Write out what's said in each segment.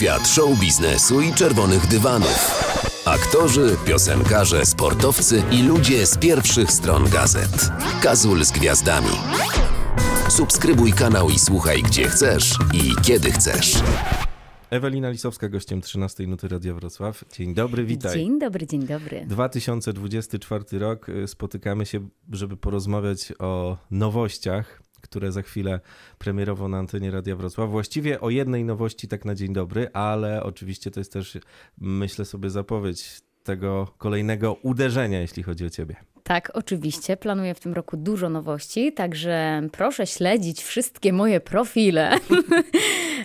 Świat show biznesu i czerwonych dywanów. Aktorzy, piosenkarze, sportowcy i ludzie z pierwszych stron gazet. Kazul z gwiazdami. Subskrybuj kanał i słuchaj gdzie chcesz i kiedy chcesz. Ewelina Lisowska, gościem 13 Nuty Radia Wrocław. Dzień dobry, witaj. Dzień dobry, dzień dobry. 2024 rok. Spotykamy się, żeby porozmawiać o nowościach, które za chwilę premierowo na antenie Radia Wrocław. Właściwie o jednej nowości tak na dzień dobry, ale oczywiście to jest też, myślę sobie, zapowiedź tego kolejnego uderzenia, jeśli chodzi o ciebie. Tak, oczywiście. Planuję w tym roku dużo nowości, także proszę śledzić wszystkie moje profile.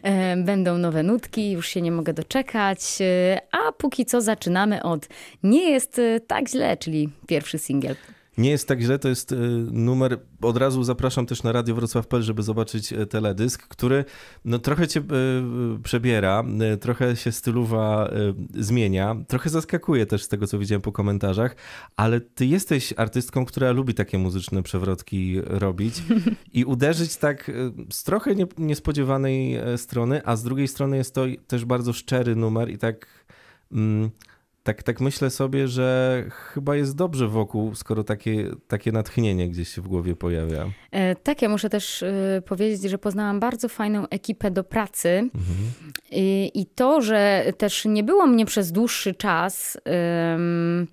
E, Będą nowe nutki, już się nie mogę doczekać. E, A póki co zaczynamy od Nie jest e, tak źle, czyli pierwszy singiel. Nie jest tak źle, to jest y, numer. Od razu zapraszam też na Radio Wrocław.pl, żeby zobaczyć y, teledysk, który no, trochę cię y, przebiera, trochę się stylowa zmienia, trochę zaskakuje też z tego, co widziałem po komentarzach, ale ty jesteś artystką, która lubi takie muzyczne przewrotki robić i uderzyć tak z trochę nie, niespodziewanej e, strony, a z drugiej strony jest to też bardzo szczery numer i tak. Mm, tak, tak myślę sobie, że chyba jest dobrze wokół, skoro takie, takie natchnienie gdzieś się w głowie pojawia. E, Tak, ja muszę też e, powiedzieć, że poznałam bardzo fajną ekipę do pracy. I, I to, że też nie było mnie przez dłuższy czas, ym,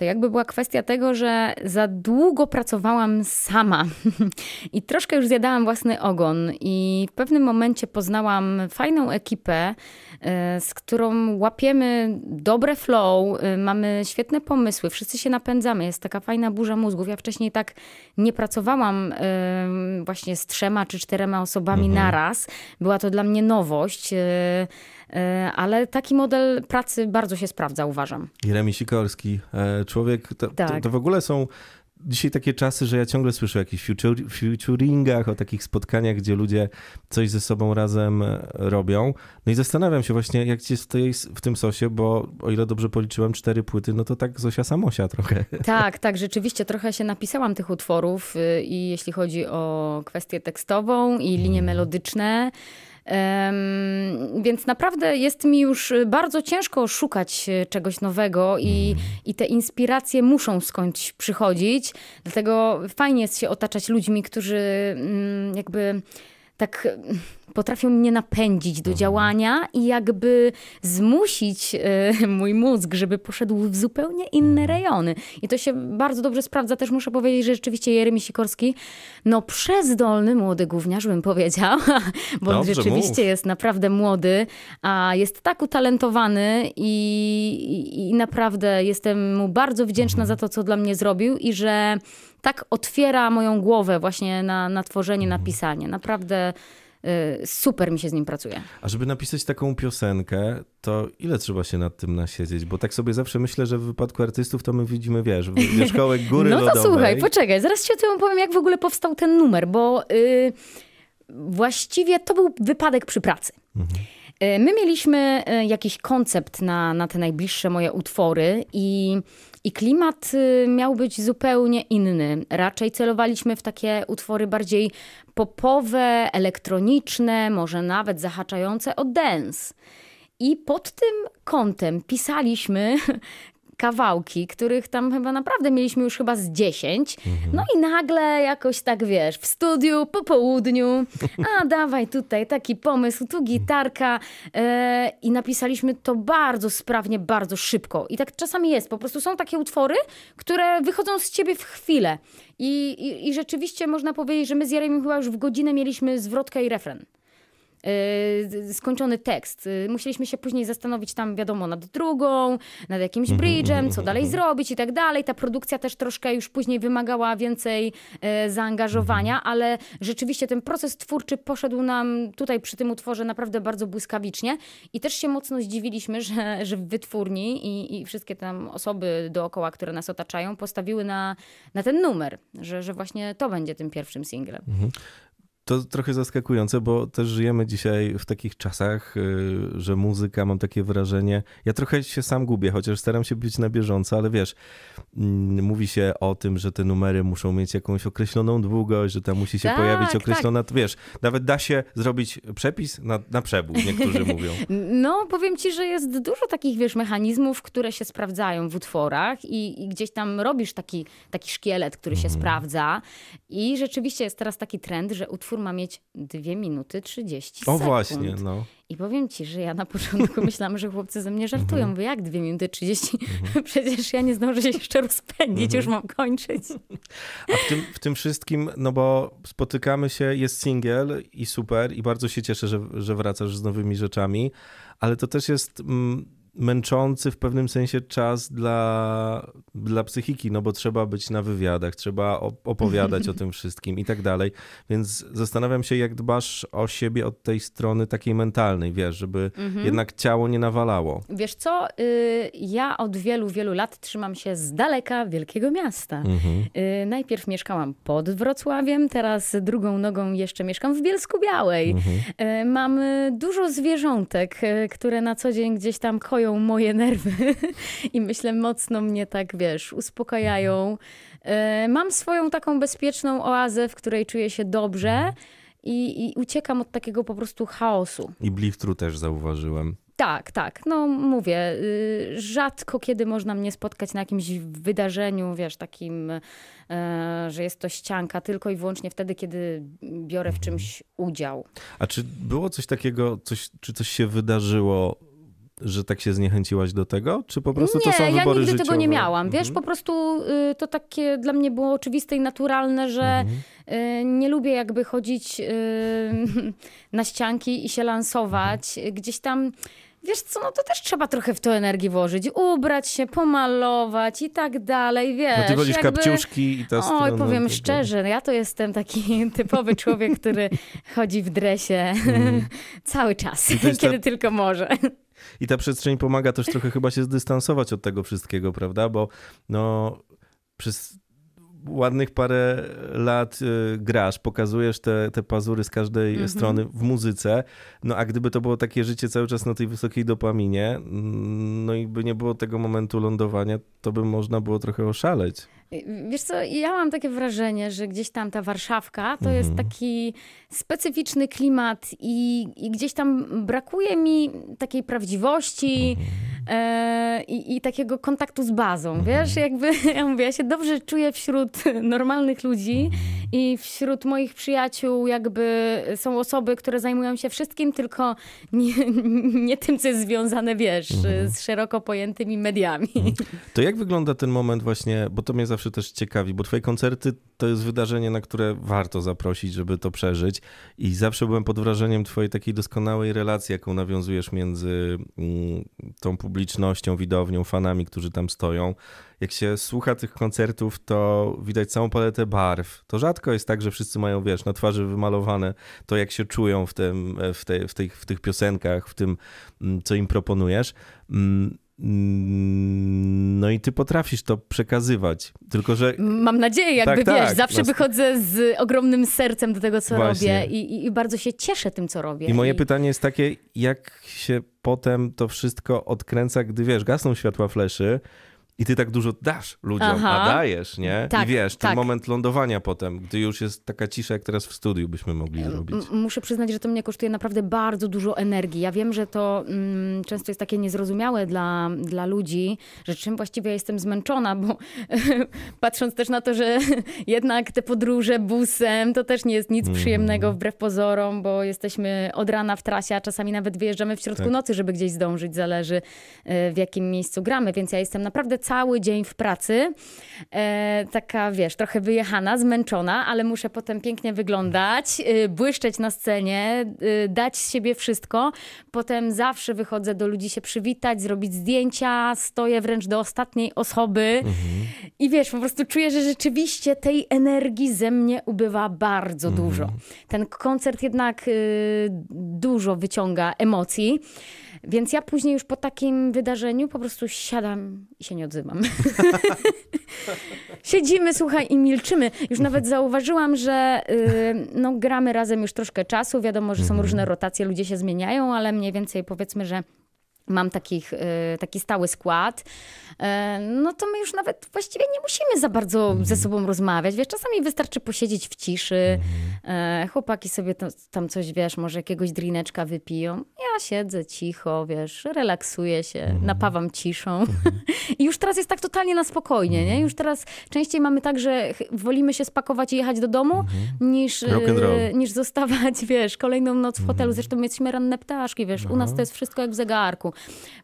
to jakby była kwestia tego, że za długo pracowałam sama i troszkę już zjadałam własny ogon. I w pewnym momencie poznałam fajną ekipę, e, z którą łapiemy dobre flow, e, mamy świetne pomysły, wszyscy się napędzamy, jest taka fajna burza mózgów. Ja wcześniej tak nie pracowałam właśnie z trzema czy czterema osobami naraz. Była to dla mnie nowość, e, ale taki model pracy bardzo się sprawdza, uważam. Jeremi Sikorski, e, człowiek, to, to, Tak. to w ogóle są dzisiaj takie czasy, że ja ciągle słyszę o jakichś futur, futuringach, o takich spotkaniach, gdzie ludzie coś ze sobą razem e, robią. No i zastanawiam się właśnie, jak ci jest w, tym sosie, bo o ile dobrze policzyłem, cztery płyty, no to tak Zosia Samosia trochę. Tak, tak, rzeczywiście trochę się napisałam tych utworów y, i jeśli chodzi o kwestię tekstową i linie melodyczne. Więc naprawdę jest mi już bardzo ciężko szukać e, czegoś nowego i, i te inspiracje muszą skądś przychodzić. Dlatego fajnie jest się otaczać ludźmi, którzy mm, jakby tak mm, potrafią mnie napędzić do działania i jakby zmusić e, mój mózg, żeby poszedł w zupełnie inne rejony. I to się bardzo dobrze sprawdza. Też muszę powiedzieć, że rzeczywiście Jeremi Sikorski, no przezdolny młody gówniarz bym powiedziała, bo on rzeczywiście mów. jest naprawdę młody, a jest tak utalentowany i, i, i naprawdę jestem mu bardzo wdzięczna za to, co dla mnie zrobił i że tak otwiera moją głowę właśnie na, na tworzenie, na pisanie. Naprawdę y, super mi się z nim pracuje. A żeby napisać taką piosenkę, to ile trzeba się nad tym nasiedzieć? Bo tak sobie zawsze myślę, że w wypadku artystów to my widzimy, wiesz, wierzchołek góry No to lodowej. słuchaj, poczekaj, zaraz ci o tym opowiem, jak w ogóle powstał ten numer, bo y, właściwie to był wypadek przy pracy. Y, My mieliśmy y, jakiś koncept na, na te najbliższe moje utwory i, i klimat y, miał być zupełnie inny. Raczej celowaliśmy w takie utwory bardziej popowe, elektroniczne, może nawet zahaczające o dance. I pod tym kątem pisaliśmy kawałki, których tam chyba naprawdę mieliśmy już chyba z 10. No i nagle jakoś tak, wiesz, w studiu, po południu, a dawaj tutaj taki pomysł, tu gitarka e, i napisaliśmy to bardzo sprawnie, bardzo szybko. I tak czasami jest, po prostu są takie utwory, które wychodzą z ciebie w chwilę. I, i, i rzeczywiście można powiedzieć, że my z Jeremim chyba już w godzinę mieliśmy zwrotkę i refren skończony tekst. Y, Musieliśmy się później zastanowić tam, wiadomo, nad drugą, nad jakimś bridge'em, co dalej zrobić i tak dalej. Ta produkcja też troszkę już później wymagała więcej e, zaangażowania, ale rzeczywiście ten proces twórczy poszedł nam tutaj przy tym utworze naprawdę bardzo błyskawicznie i też się mocno zdziwiliśmy, że, że w wytwórni i, i wszystkie tam osoby dookoła, które nas otaczają, postawiły na, na ten numer, że, że właśnie to będzie tym pierwszym singlem. To trochę zaskakujące, bo też żyjemy dzisiaj w takich czasach, y, że muzyka, mam takie wrażenie, ja trochę się sam gubię, chociaż staram się być na bieżąco, ale wiesz, mm, mówi się o tym, że te numery muszą mieć jakąś określoną długość, że tam musi się Tak, pojawić tak. określona, wiesz, nawet da się zrobić przepis na, na przebój, niektórzy mówią. No, powiem ci, że jest dużo takich, wiesz, mechanizmów, które się sprawdzają w utworach i, i gdzieś tam robisz taki, taki szkielet, który się Mhm. sprawdza i rzeczywiście jest teraz taki trend, że utwór ma mieć 2 minuty 30 O sekund. właśnie, no. I powiem ci, że ja na początku myślałam, że chłopcy ze mnie żartują. Mhm. Mówię, jak 2 minuty 30? Przecież ja nie zdążę się jeszcze rozpędzić, Mhm. już mam kończyć. A w tym, w tym wszystkim, no bo spotykamy się, jest singiel i super i bardzo się cieszę, że, że wracasz z nowymi rzeczami, ale to też jest mm, męczący w pewnym sensie czas dla, dla psychiki, no bo trzeba być na wywiadach, trzeba op- opowiadać o tym wszystkim i tak dalej, więc zastanawiam się, jak dbasz o siebie od tej strony takiej mentalnej, wiesz, żeby jednak ciało nie nawalało. Wiesz co, y, ja od wielu, wielu lat trzymam się z daleka wielkiego miasta. Mhm. Y, Najpierw mieszkałam pod Wrocławiem, teraz drugą nogą jeszcze mieszkam w Bielsku Białej. Y, Mam dużo zwierzątek, które na co dzień gdzieś tam koją moje nerwy i myślę mocno mnie tak, wiesz, uspokajają. Y, Mam swoją taką bezpieczną oazę, w której czuję się dobrze i, i uciekam od takiego po prostu chaosu. I bliftru też zauważyłem. Tak, tak. No mówię, y, rzadko kiedy można mnie spotkać na jakimś wydarzeniu, wiesz, takim, e, że jest to ścianka, tylko i wyłącznie wtedy, kiedy biorę w czymś udział. A czy było coś takiego, coś, czy coś się wydarzyło, że tak się zniechęciłaś do tego? Czy po prostu to są nie, ja wybory nigdy życiowe? tego nie miałam. Wiesz, Mhm. po prostu y, to takie dla mnie było oczywiste i naturalne, że Mhm. y, nie lubię jakby chodzić y, na ścianki i się lansować. Gdzieś tam, wiesz co, no to też trzeba trochę w to energii włożyć. Ubrać się, pomalować i tak dalej, wiesz. No ty wolisz jakby... kapciuszki i ta Oj, strona powiem szczerze, ja to jestem taki typowy człowiek, który chodzi w dresie cały czas, jest ta- kiedy tylko może. I ta przestrzeń pomaga też trochę chyba się zdystansować od tego wszystkiego, prawda? Bo no przez ładnych parę lat y, grasz, pokazujesz te, te pazury z każdej Mhm. strony w muzyce, no a gdyby to było takie życie cały czas na tej wysokiej dopaminie, mm, no i by nie było tego momentu lądowania, to by można było trochę oszaleć. Wiesz co, ja mam takie wrażenie, że gdzieś tam ta Warszawka to jest taki specyficzny klimat i, i gdzieś tam brakuje mi takiej prawdziwości e, i, i takiego kontaktu z bazą, wiesz, jakby, ja mówię, ja się dobrze czuję wśród normalnych ludzi i wśród moich przyjaciół jakby są osoby, które zajmują się wszystkim, tylko nie, nie tym, co jest związane, wiesz, z szeroko pojętymi mediami. To jak wygląda ten moment właśnie, bo to mnie zawsze też ciekawi, bo twoje koncerty to jest wydarzenie, na które warto zaprosić, żeby to przeżyć i zawsze byłem pod wrażeniem twojej takiej doskonałej relacji, jaką nawiązujesz między mm, tą publicznością, widownią, fanami, którzy tam stoją. Jak się słucha tych koncertów, to widać całą paletę barw. To rzadko jest tak, że wszyscy mają, wiesz, na twarzy wymalowane to, jak się czują w, tym, w, tej, w, tej, w tych piosenkach, w tym, mm, co im proponujesz. Mm, No i ty potrafisz to przekazywać. Tylko, że Mam nadzieję, jakby Tak, wiesz, tak. zawsze No, wychodzę z ogromnym sercem do tego, co Właśnie. robię i, i, i bardzo się cieszę tym, co robię. I moje I- pytanie jest takie, jak się potem to wszystko odkręca, gdy wiesz, gasną światła fleszy i ty tak dużo dasz ludziom, Aha. a dajesz, nie? Tak, I wiesz, ten tak. moment lądowania potem, gdy już jest taka cisza, jak teraz w studiu byśmy mogli zrobić. M- Muszę przyznać, że to mnie kosztuje naprawdę bardzo dużo energii. Ja wiem, że to mm, często jest takie niezrozumiałe dla, dla ludzi, że czym właściwie jestem zmęczona, bo patrząc też na to, że jednak te podróże busem to też nie jest nic Mhm. przyjemnego wbrew pozorom, bo jesteśmy od rana w trasie, a czasami nawet wyjeżdżamy w środku Tak. nocy, żeby gdzieś zdążyć, zależy e, w jakim miejscu gramy, więc ja jestem naprawdę cały dzień w pracy. E, taka, wiesz, trochę wyjechana, zmęczona, ale muszę potem pięknie wyglądać, y, błyszczeć na scenie, y, dać z siebie wszystko. Potem zawsze wychodzę do ludzi się przywitać, zrobić zdjęcia, stoję wręcz do ostatniej osoby i wiesz, po prostu czuję, że rzeczywiście tej energii ze mnie ubywa bardzo dużo. Ten koncert jednak y, dużo wyciąga emocji. Więc ja później już po takim wydarzeniu po prostu siadam i się nie odzywam. siedzimy, słuchaj, i milczymy. Już nawet zauważyłam, że y, no, gramy razem już troszkę czasu. Wiadomo, że są Mhm. różne rotacje, ludzie się zmieniają, ale mniej więcej powiedzmy, że mam takich, y, taki stały skład, y, no to my już nawet właściwie nie musimy za bardzo Mhm. ze sobą rozmawiać. Wiesz, czasami wystarczy posiedzieć w ciszy, Mhm. y, chłopaki sobie to, tam coś, wiesz, może jakiegoś drineczka wypiją. Ja siedzę cicho, wiesz, relaksuję się, Mhm. napawam ciszą. I już teraz jest tak totalnie na spokojnie, nie? Już teraz częściej mamy tak, że wolimy się spakować i jechać do domu, niż, niż zostawać, wiesz, kolejną noc w hotelu. Zresztą my jesteśmy ranne ptaszki, wiesz, u nas to jest wszystko jak w zegarku.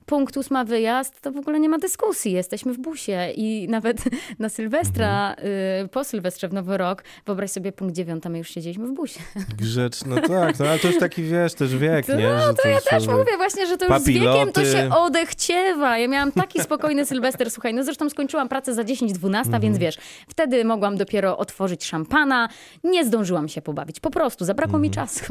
Punkt ósma wyjazd, to w ogóle nie ma dyskusji. Jesteśmy w busie i nawet na Sylwestra, y, po Sylwestrze w Nowy Rok, wyobraź sobie punkt dziewiąta, my już siedzieliśmy w busie. Grzecz, no tak, no ale to już taki, wiesz, też wiek, To- nie? no, Że to ja też mówię właśnie, że to już z wiekiem to Papiloty. się odechciewa. Ja miałam taki spokojny Sylwester, słuchaj, no zresztą skończyłam pracę za 10-12, Mhm. więc wiesz, wtedy mogłam dopiero otworzyć szampana. Nie zdążyłam się pobawić, po prostu, zabrakło Mhm. mi czasu.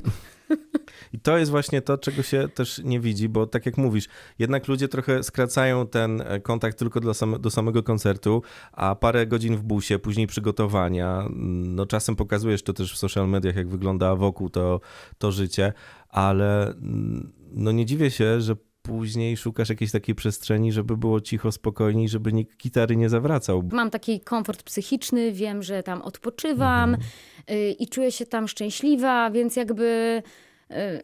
I to jest właśnie to, czego się też nie widzi, bo tak jak mówisz, jednak ludzie trochę skracają ten e, kontakt tylko do, same, do samego koncertu, a parę godzin w busie, później przygotowania, no czasem pokazujesz to też w social mediach, jak wygląda wokół to, to życie, ale mm, no nie dziwię się, że później szukasz jakiejś takiej przestrzeni, żeby było cicho, spokojniej, żeby nikt gitary nie zawracał. Mam taki komfort psychiczny, wiem, że tam odpoczywam Mhm. Y, i czuję się tam szczęśliwa, więc jakby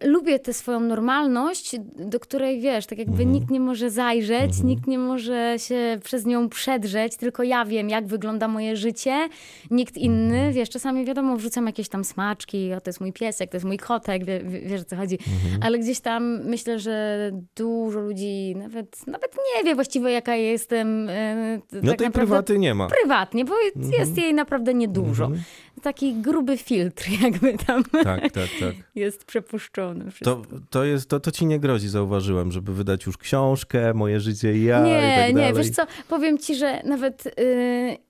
y, lubię tę swoją normalność, do której wiesz, tak jakby Mhm. nikt nie może zajrzeć, nikt nie może się przez nią przedrzeć, tylko ja wiem, jak wygląda moje życie, nikt inny, Mhm. wiesz, czasami wiadomo, wrzucam jakieś tam smaczki, o to jest mój piesek, to jest mój kotek, wie, wie, wiesz o co chodzi, Mhm. ale gdzieś tam myślę, że dużo ludzi nawet, nawet nie wie właściwie, jaka ja jestem. y, No tak tej naprawdę prywaty nie ma. prywatnie, bo jest jej naprawdę niedużo. Taki gruby filtr jakby tam Tak, tak, tak. jest przepuszczony. wszystko. To, to, jest, to, to ci nie grozi, zauważyłem, żeby wydać już książkę, moje życie i ja i Nie, tak nie, wiesz co, powiem ci, że nawet y,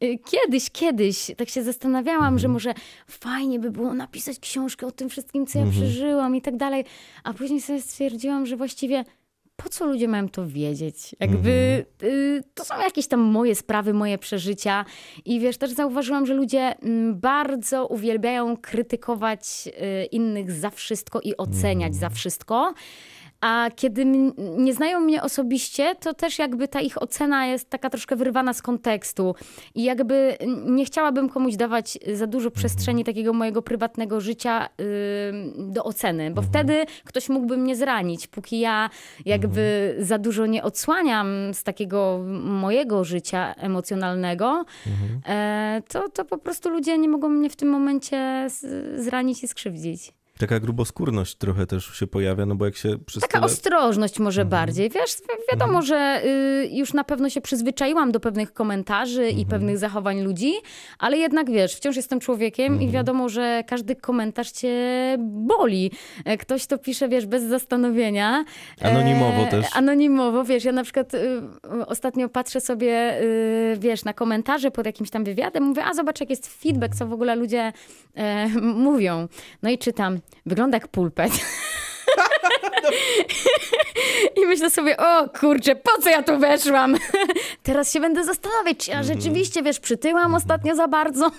y, kiedyś, kiedyś tak się zastanawiałam, Mhm. że może fajnie by było napisać książkę o tym wszystkim, co ja Mhm. przeżyłam i tak dalej, a później sobie stwierdziłam, że właściwie po co ludzie mają to wiedzieć? Jakby Mhm. y, to są jakieś tam moje sprawy, moje przeżycia i wiesz, też zauważyłam, że ludzie mm, bardzo uwielbiają krytykować y, innych za wszystko i oceniać za wszystko. A kiedy nie znają mnie osobiście, to też jakby ta ich ocena jest taka troszkę wyrwana z kontekstu. I jakby nie chciałabym komuś dawać za dużo przestrzeni takiego mojego prywatnego życia ym, do oceny, bo wtedy ktoś mógłby mnie zranić. Póki ja jakby za dużo nie odsłaniam z takiego mojego życia emocjonalnego, e, to, to po prostu ludzie nie mogą mnie w tym momencie zranić i skrzywdzić. Taka gruboskórność trochę też się pojawia, no bo jak się przez Taka tyle... ostrożność może Mhm. bardziej. Wiesz, wi- wiadomo, że y, już na pewno się przyzwyczaiłam do pewnych komentarzy Mhm. i pewnych zachowań ludzi, ale jednak wiesz, wciąż jestem człowiekiem Mhm. i wiadomo, że każdy komentarz cię boli. E, Ktoś to pisze, wiesz, bez zastanowienia. E, Anonimowo też. Anonimowo, wiesz, ja na przykład y, ostatnio patrzę sobie, y, wiesz, na komentarze pod jakimś tam wywiadem, mówię, a zobacz, jak jest feedback, co w ogóle ludzie e, mówią. No i czytam, wygląda jak pulpet. I myślę sobie, o kurczę, po co ja tu weszłam? Teraz się będę zastanawiać, czy ja rzeczywiście, wiesz, przytyłam ostatnio za bardzo?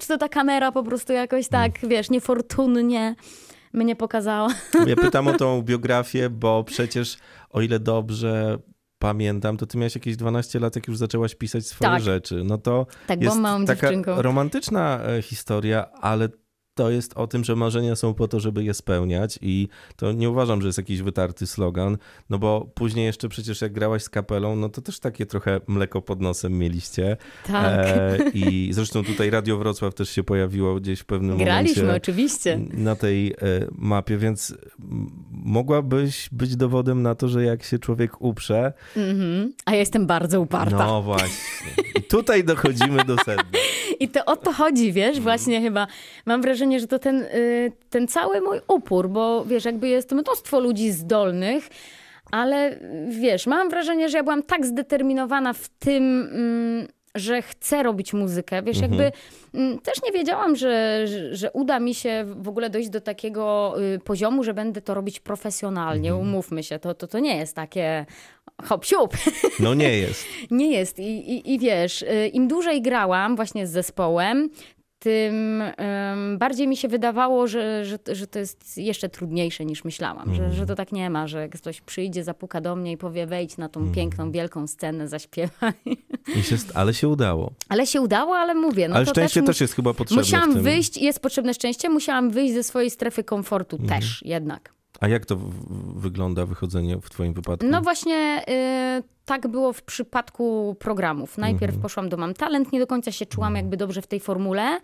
czy to ta kamera po prostu jakoś tak, wiesz, niefortunnie mnie pokazała? Ja pytam o tą biografię, bo przecież o ile dobrze pamiętam, to ty miałeś jakieś 12 lat, jak już zaczęłaś pisać swoje Tak. rzeczy. No to Tak, jest taka romantyczna e, historia, ale to jest o tym, że marzenia są po to, żeby je spełniać i to nie uważam, że jest jakiś wytarty slogan, no bo później jeszcze przecież jak grałaś z kapelą, no to też takie trochę mleko pod nosem mieliście. Tak. E, I zresztą tutaj Radio Wrocław też się pojawiło gdzieś w pewnym Graliśmy, momencie oczywiście. na tej e, mapie, więc mogłabyś być dowodem na to, że jak się człowiek uprze, Mhm. A ja jestem bardzo uparta. no właśnie. I tutaj dochodzimy do sedna. I to o to chodzi, wiesz, właśnie chyba. Mam wrażenie, że to ten, y, ten cały mój upór, bo wiesz, jakby jest mnóstwo ludzi zdolnych, ale wiesz, mam wrażenie, że ja byłam tak zdeterminowana w tym, mm, że chcę robić muzykę. Wiesz, mhm. jakby mm, też nie wiedziałam, że, że, że, uda mi się w ogóle dojść do takiego y, poziomu, że będę to robić profesjonalnie. Mhm. Umówmy się, to, to, to nie jest takie hop siup. No nie jest. nie jest. I, i, I wiesz, y, im dłużej grałam właśnie z zespołem, tym bardziej mi się wydawało, że, że, że to jest jeszcze trudniejsze niż myślałam, mm. że, że to tak nie ma, że ktoś przyjdzie, zapuka do mnie i powie wejdź na tą mm. piękną, wielką scenę, zaśpiewaj. Się, ale się udało. Ale się udało, ale mówię. No ale szczęście też, też, jest chyba potrzebne Musiałam wyjść, jest potrzebne szczęście, musiałam wyjść ze swojej strefy komfortu mm. też jednak. A jak to wygląda wychodzenie w Twoim wypadku? No właśnie y, tak było w przypadku programów. Najpierw mhm. poszłam do Mam Talent, nie do końca się czułam mhm. jakby dobrze w tej formule.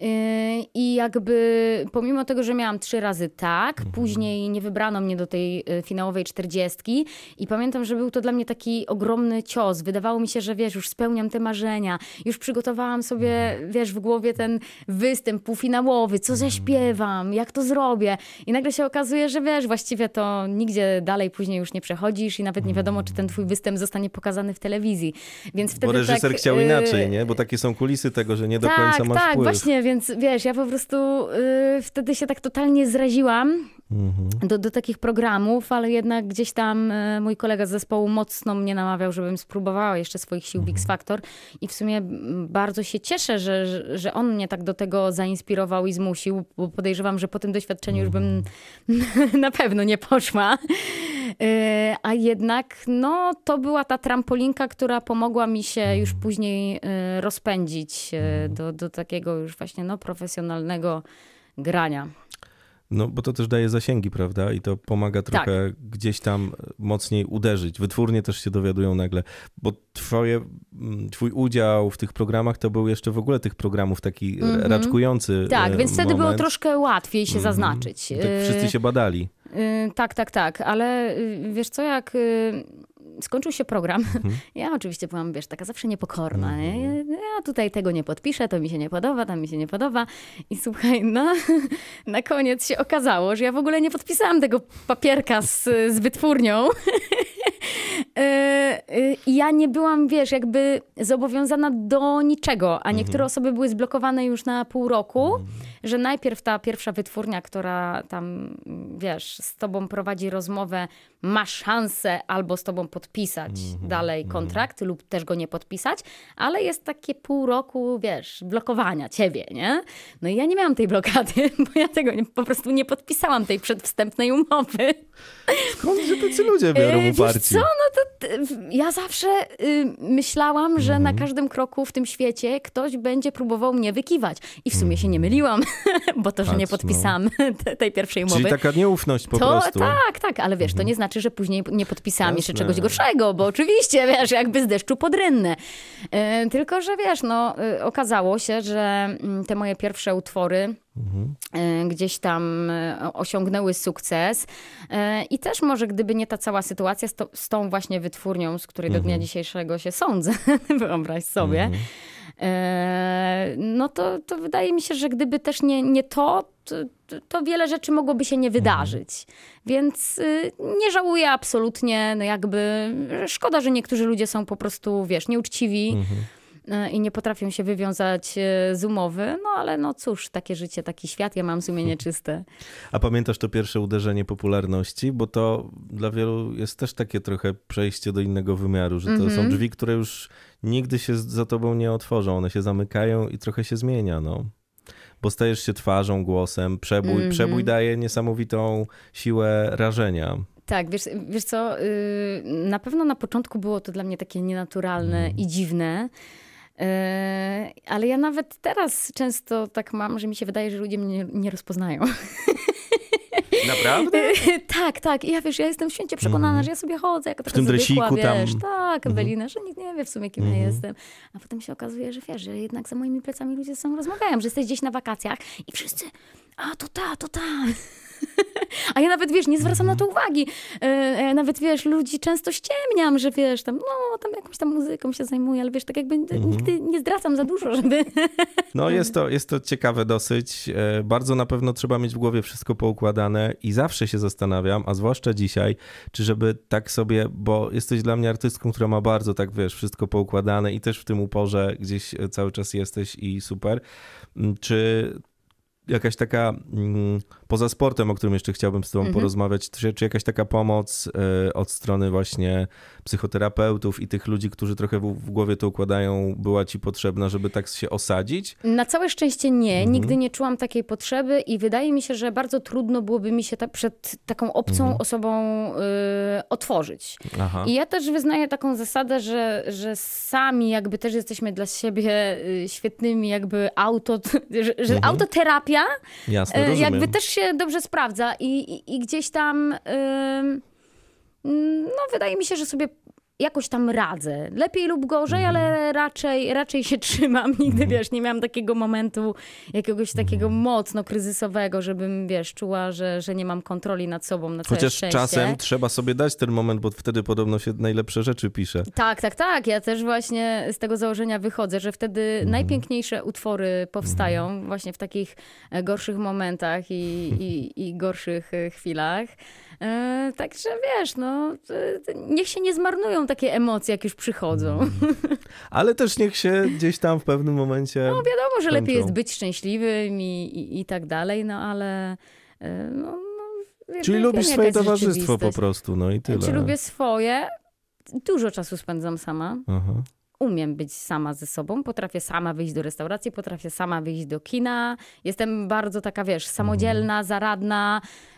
Yy, I jakby pomimo tego, że miałam trzy razy tak, mhm. później nie wybrano mnie do tej y, finałowej czterdziestki i pamiętam, że był to dla mnie taki ogromny cios. Wydawało mi się, że wiesz, już spełniam te marzenia, już przygotowałam sobie, mhm. wiesz, w głowie ten występ półfinałowy, co mhm. zaśpiewam, jak to zrobię. I nagle się okazuje, że wiesz, właściwie to nigdzie dalej później już nie przechodzisz i nawet nie wiadomo, czy ten twój występ zostanie pokazany w telewizji. Więc wtedy Bo reżyser tak, chciał inaczej, nie? Bo takie są kulisy tego, że nie do tak, końca masz tak, wpływ. właśnie, więc wiesz, ja po prostu y, wtedy się tak totalnie zraziłam mhm. do, do takich programów, ale jednak gdzieś tam y, mój kolega z zespołu mocno mnie namawiał, żebym spróbowała jeszcze swoich sił mhm. Factor i w sumie bardzo się cieszę, że, że, że, on mnie tak do tego zainspirował i zmusił, bo podejrzewam, że po tym doświadczeniu już bym mhm. na pewno nie poszła. Y, a jednak no, to była ta trampolinka, która pomogła mi się już później y, rozpędzić y, do, do takiego już właśnie no, profesjonalnego grania. No, bo to też daje zasięgi, prawda? I to pomaga trochę tak. gdzieś tam mocniej uderzyć. Wytwórnie też się dowiadują nagle, bo twoje, mm, twój udział w tych programach to był jeszcze w ogóle tych programów taki mm -hmm. raczkujący Tak, e, więc moment. wtedy było troszkę łatwiej się mm -hmm. zaznaczyć. Tak wszyscy się badali. Yy, tak, tak, tak, ale yy, wiesz co, jak yy, skończył się program, mhm. ja oczywiście byłam, wiesz, taka zawsze niepokorna. Mhm. Ja tutaj tego nie podpiszę, to mi się nie podoba, tam mi się nie podoba. I słuchaj, no, na koniec się okazało, że ja w ogóle nie podpisałam tego papierka z, z wytwórnią. I ja nie byłam, wiesz, jakby zobowiązana do niczego, a niektóre mhm. osoby były zblokowane już na pół roku. Że najpierw ta pierwsza wytwórnia, która tam, wiesz, z tobą prowadzi rozmowę, ma szansę albo z tobą podpisać mhm. dalej kontrakt lub też go nie podpisać, ale jest takie pół roku, wiesz, blokowania ciebie, nie? No i ja nie miałam tej blokady, bo ja tego nie, po prostu nie podpisałam tej przedwstępnej umowy. Skąd, że tacy ludzie biorą e, uparci? co, no to ja zawsze y, myślałam, że na mhm. każdym kroku w tym świecie ktoś będzie próbował mnie wykiwać. I w sumie się nie myliłam, bo to, że Patrz, nie no. podpisałam no. tej pierwszej umowy. Czyli taka nieufność po to, prostu. Tak, tak, ale wiesz, to nie mhm. znaczy, że później nie podpisałam Jasne. jeszcze czegoś gorszego, bo oczywiście, wiesz, jakby z deszczu pod rynnę. Y, tylko, że wiesz, no, y, okazało się, że mm, te moje pierwsze utwory Mhm. Gdzieś tam e, osiągnęły sukces. E, I też może gdyby nie ta cała sytuacja z, to, z tą właśnie wytwórnią, z której do dnia mhm. dzisiejszego się sądzę, wyobraź sobie, mhm. No to, to wydaje mi się, że gdyby też nie, nie to, to, to wiele rzeczy mogłoby się nie wydarzyć. Więc y, nie żałuję absolutnie, no jakby szkoda, że niektórzy ludzie są po prostu, wiesz, nieuczciwi. E, i nie potrafią się wywiązać e, z umowy, no ale no cóż, takie życie, taki świat, ja mam sumienie czyste. A pamiętasz to pierwsze uderzenie popularności? Bo to dla wielu jest też takie trochę przejście do innego wymiaru, że to mm -hmm. są mhm. drzwi, które już nigdy się za tobą nie otworzą, one się zamykają i trochę się zmienia, no bo stajesz się twarzą, głosem. Przebój, mm -hmm. przebój daje niesamowitą siłę rażenia. Tak, wiesz, wiesz co, y, na pewno na początku było to dla mnie takie nienaturalne mm. i dziwne. E, ale ja nawet teraz często tak mam, że mi się wydaje, że ludzie mnie nie, rozpoznają. Naprawdę? tak, tak. I ja wiesz, ja jestem święcie przekonana, mm. że ja sobie chodzę jako taka w tym wiesz, tam. tak, mhm. Ewelina, mm. że nikt nie wie w sumie, kim mm. ja mhm. jestem. A potem się okazuje, że wiesz, że jednak za moimi plecami ludzie ze sobą rozmawiają, że jesteś gdzieś na wakacjach i wszyscy, a to ta, to ta. A ja nawet, wiesz, nie zwracam na to mhm. uwagi. E, e, nawet wiesz, ludzi często ściemniam, że wiesz, tam, no, tam jakąś tam muzyką się zajmuję, ale wiesz, tak jakby Mhm. nigdy nie zdradzam za dużo, żeby... No jest to, jest to ciekawe dosyć. E, Bardzo na pewno trzeba mieć w głowie wszystko poukładane i zawsze się zastanawiam, a zwłaszcza dzisiaj, czy żeby tak sobie, bo jesteś dla mnie artystką, która ma bardzo tak, wiesz, wszystko poukładane i też w tym uporze gdzieś cały czas jesteś i super. Czy jakaś taka, mm, poza sportem, o którym jeszcze chciałbym z tobą Mhm. porozmawiać, czy, czy jakaś taka pomoc e, od strony właśnie psychoterapeutów i tych ludzi, którzy trochę w, w głowie to układają, była ci potrzebna, żeby tak się osadzić? Na całe szczęście nie, Mhm. nigdy nie czułam takiej potrzeby i wydaje mi się, że bardzo trudno byłoby mi się ta, przed taką obcą Mhm. osobą y, otworzyć. Aha. I ja też wyznaję taką zasadę, że, że sami jakby też jesteśmy dla siebie y, świetnymi jakby auto, że, że autoterapia Jasne, rozumiem. jakby też się dobrze sprawdza i, i, i gdzieś tam ym, no wydaje mi się, że sobie jakoś tam radzę. Lepiej lub gorzej, Mhm. ale raczej, raczej się trzymam. Nigdy, wiesz, nie miałam takiego momentu jakiegoś takiego Mhm. mocno kryzysowego, żebym, wiesz, czuła, że, że nie mam kontroli nad sobą na Chociaż szczęście. czasem trzeba sobie dać ten moment, bo wtedy podobno się najlepsze rzeczy pisze. Tak, tak, tak. Ja też właśnie z tego założenia wychodzę, że wtedy Mhm. najpiękniejsze utwory powstają właśnie w takich e, gorszych momentach i, i, i gorszych e, chwilach. E, Także wiesz, no, e, niech się nie zmarnują takie emocje, jak już przychodzą. Mhm. Ale też niech się gdzieś tam w pewnym momencie... No wiadomo, że lepiej kończą. jest być szczęśliwym i, i, i tak dalej, no ale... e, No, no, Czyli lubisz swoje towarzystwo po prostu, no i tyle. Czy lubię swoje? Dużo czasu spędzam sama. Aha. umiem być sama ze sobą, potrafię sama wyjść do restauracji, potrafię sama wyjść do kina. Jestem bardzo taka, wiesz, samodzielna, zaradna, yy,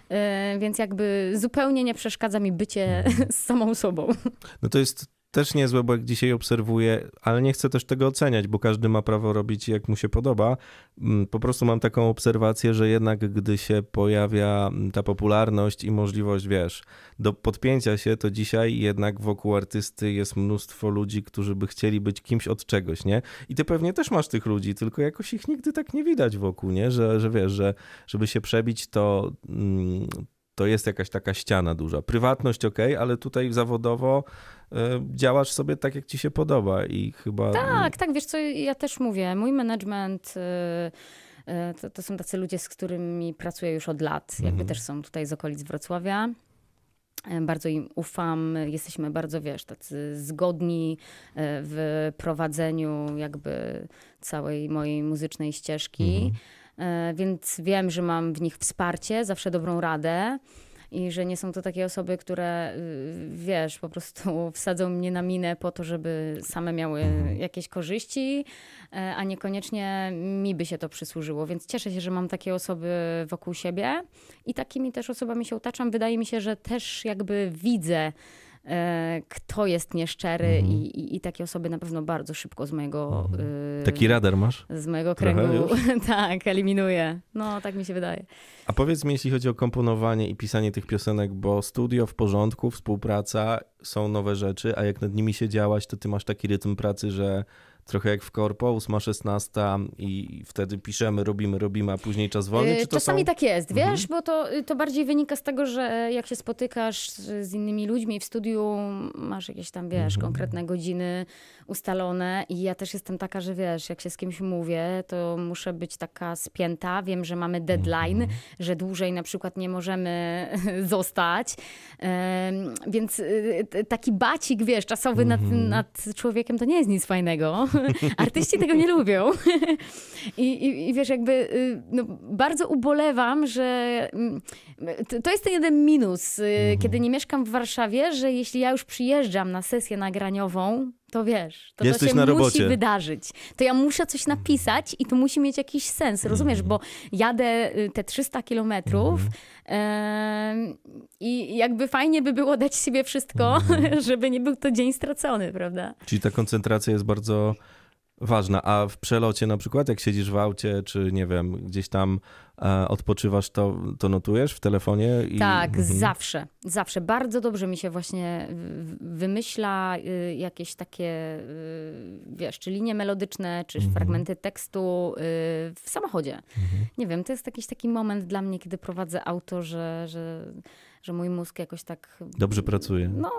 więc jakby zupełnie nie przeszkadza mi bycie z samą sobą. No to jest też niezłe, bo jak dzisiaj obserwuję, ale nie chcę też tego oceniać, bo każdy ma prawo robić jak mu się podoba. Mm, Po prostu mam taką obserwację, że jednak gdy się pojawia mm, ta popularność i możliwość, wiesz, do podpięcia się, to dzisiaj jednak wokół artysty jest mnóstwo ludzi, którzy by chcieli być kimś od czegoś, nie? I ty pewnie też masz tych ludzi, tylko jakoś ich nigdy tak nie widać wokół, nie? Że, że wiesz, że żeby się przebić, to... To jest jakaś taka ściana duża. Prywatność ok, ale tutaj zawodowo y, działasz sobie tak, jak ci się podoba i chyba... Tak, tak, wiesz co, ja też mówię, mój management... yy, yy, To, to są tacy ludzie, z którymi pracuję już od lat. Jakby też są tutaj z okolic Wrocławia. E, Bardzo im ufam, jesteśmy bardzo, wiesz, tacy zgodni e, w prowadzeniu jakby całej mojej muzycznej ścieżki, E, więc wiem, że mam w nich wsparcie, zawsze dobrą radę. I że nie są to takie osoby, które, y, wiesz, po prostu wsadzą mnie na minę po to, żeby same miały jakieś korzyści, e, a niekoniecznie mi by się to przysłużyło. Więc cieszę się, że mam takie osoby wokół siebie i takimi też osobami się otaczam. Wydaje mi się, że też jakby widzę, e, kto jest nieszczery i, i, i takie osoby na pewno bardzo szybko z mojego... y, Taki radar masz? z mojego kręgu, tak, eliminuję. No, tak mi się wydaje. A powiedz mi, jeśli chodzi o komponowanie i pisanie tych piosenek, bo studio w porządku, współpraca, są nowe rzeczy, a jak nad nimi się działać, to ty masz taki rytm pracy, że trochę jak w korpo, 8-16 i wtedy piszemy, robimy, robimy, a później czas wolny, czy to Czasami są... tak jest, wiesz, bo to, to bardziej wynika z tego, że jak się spotykasz z innymi ludźmi w studiu, masz jakieś tam, wiesz, konkretne godziny ustalone i ja też jestem taka, że wiesz, jak się z kimś mówię, to muszę być taka spięta, wiem, że mamy deadline, że dłużej na przykład nie możemy zostać, więc y, taki bacik, wiesz, czasowy nad, nad człowiekiem to nie jest nic fajnego. Artyści tego nie lubią. I, i, I wiesz, jakby y, no, bardzo ubolewam, że mm, to, jest ten jeden minus, y, kiedy nie mieszkam w Warszawie, że jeśli ja już przyjeżdżam na sesję nagraniową, to wiesz, to, to się na musi wydarzyć. To ja muszę coś napisać i to musi mieć jakiś sens, rozumiesz? Bo jadę y, te 300 kilometrów em, i jakby fajnie by było dać siebie wszystko, żeby nie był to dzień stracony, prawda? Czyli ta koncentracja jest bardzo ważna. A w przelocie na przykład, jak siedzisz w aucie, czy nie wiem, gdzieś tam e, odpoczywasz, to, to notujesz w telefonie? I... Tak, mhm. zawsze, zawsze. Bardzo dobrze mi się właśnie wymyśla y, jakieś takie, y, wiesz, czy linie melodyczne, czy mhm. fragmenty tekstu y, w samochodzie. Mhm. Nie wiem, to jest jakiś taki moment dla mnie, kiedy prowadzę auto, że, że, że mój mózg jakoś tak... Dobrze pracuje. No,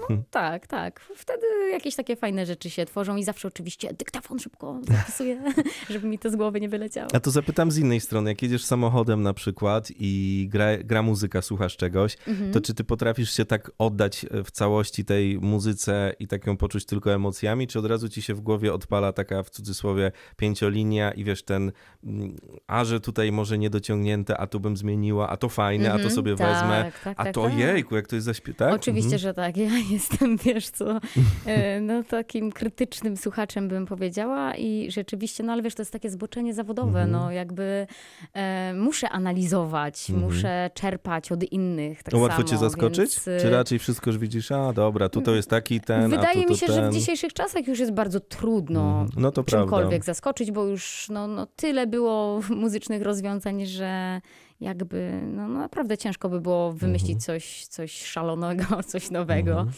no, hmm. tak, tak. Wtedy jakieś takie fajne rzeczy się tworzą i zawsze oczywiście dyktafon szybko zapisuję, żeby mi to z głowy nie wyleciało. A to zapytam z innej strony. Jak jedziesz samochodem na przykład i gra, gra muzyka, słuchasz czegoś, mhm. to czy ty potrafisz się tak oddać w całości tej muzyce i tak ją poczuć tylko emocjami, czy od razu ci się w głowie odpala taka w cudzysłowie pięciolinia i wiesz ten, mm, a że tutaj może niedociągnięte, a tu bym zmieniła, a to fajne, mhm. a to mhm. sobie tak, wezmę, tak, a tak, to tak. jejku, jak to jest zaśpiewać. Tak? Oczywiście, mhm. że tak. Ja jestem, wiesz co, e, no takim krytycznym słuchaczem bym powiedziała i rzeczywiście, no ale wiesz, to jest takie zboczenie zawodowe, -hmm. no jakby e, muszę analizować, -hmm. muszę czerpać od innych, tak no, Łatwo cię zaskoczyć? Więc... Czy raczej wszystko już widzisz, a dobra, tutaj jest taki ten, Wydaje tu, mi się, ten. że w dzisiejszych czasach już jest bardzo trudno mm, no to czymkolwiek prawda. zaskoczyć, bo już no, no tyle było muzycznych rozwiązań, że jakby no, no naprawdę ciężko by było wymyślić mhm. coś, coś szalonego, coś nowego. Mhm.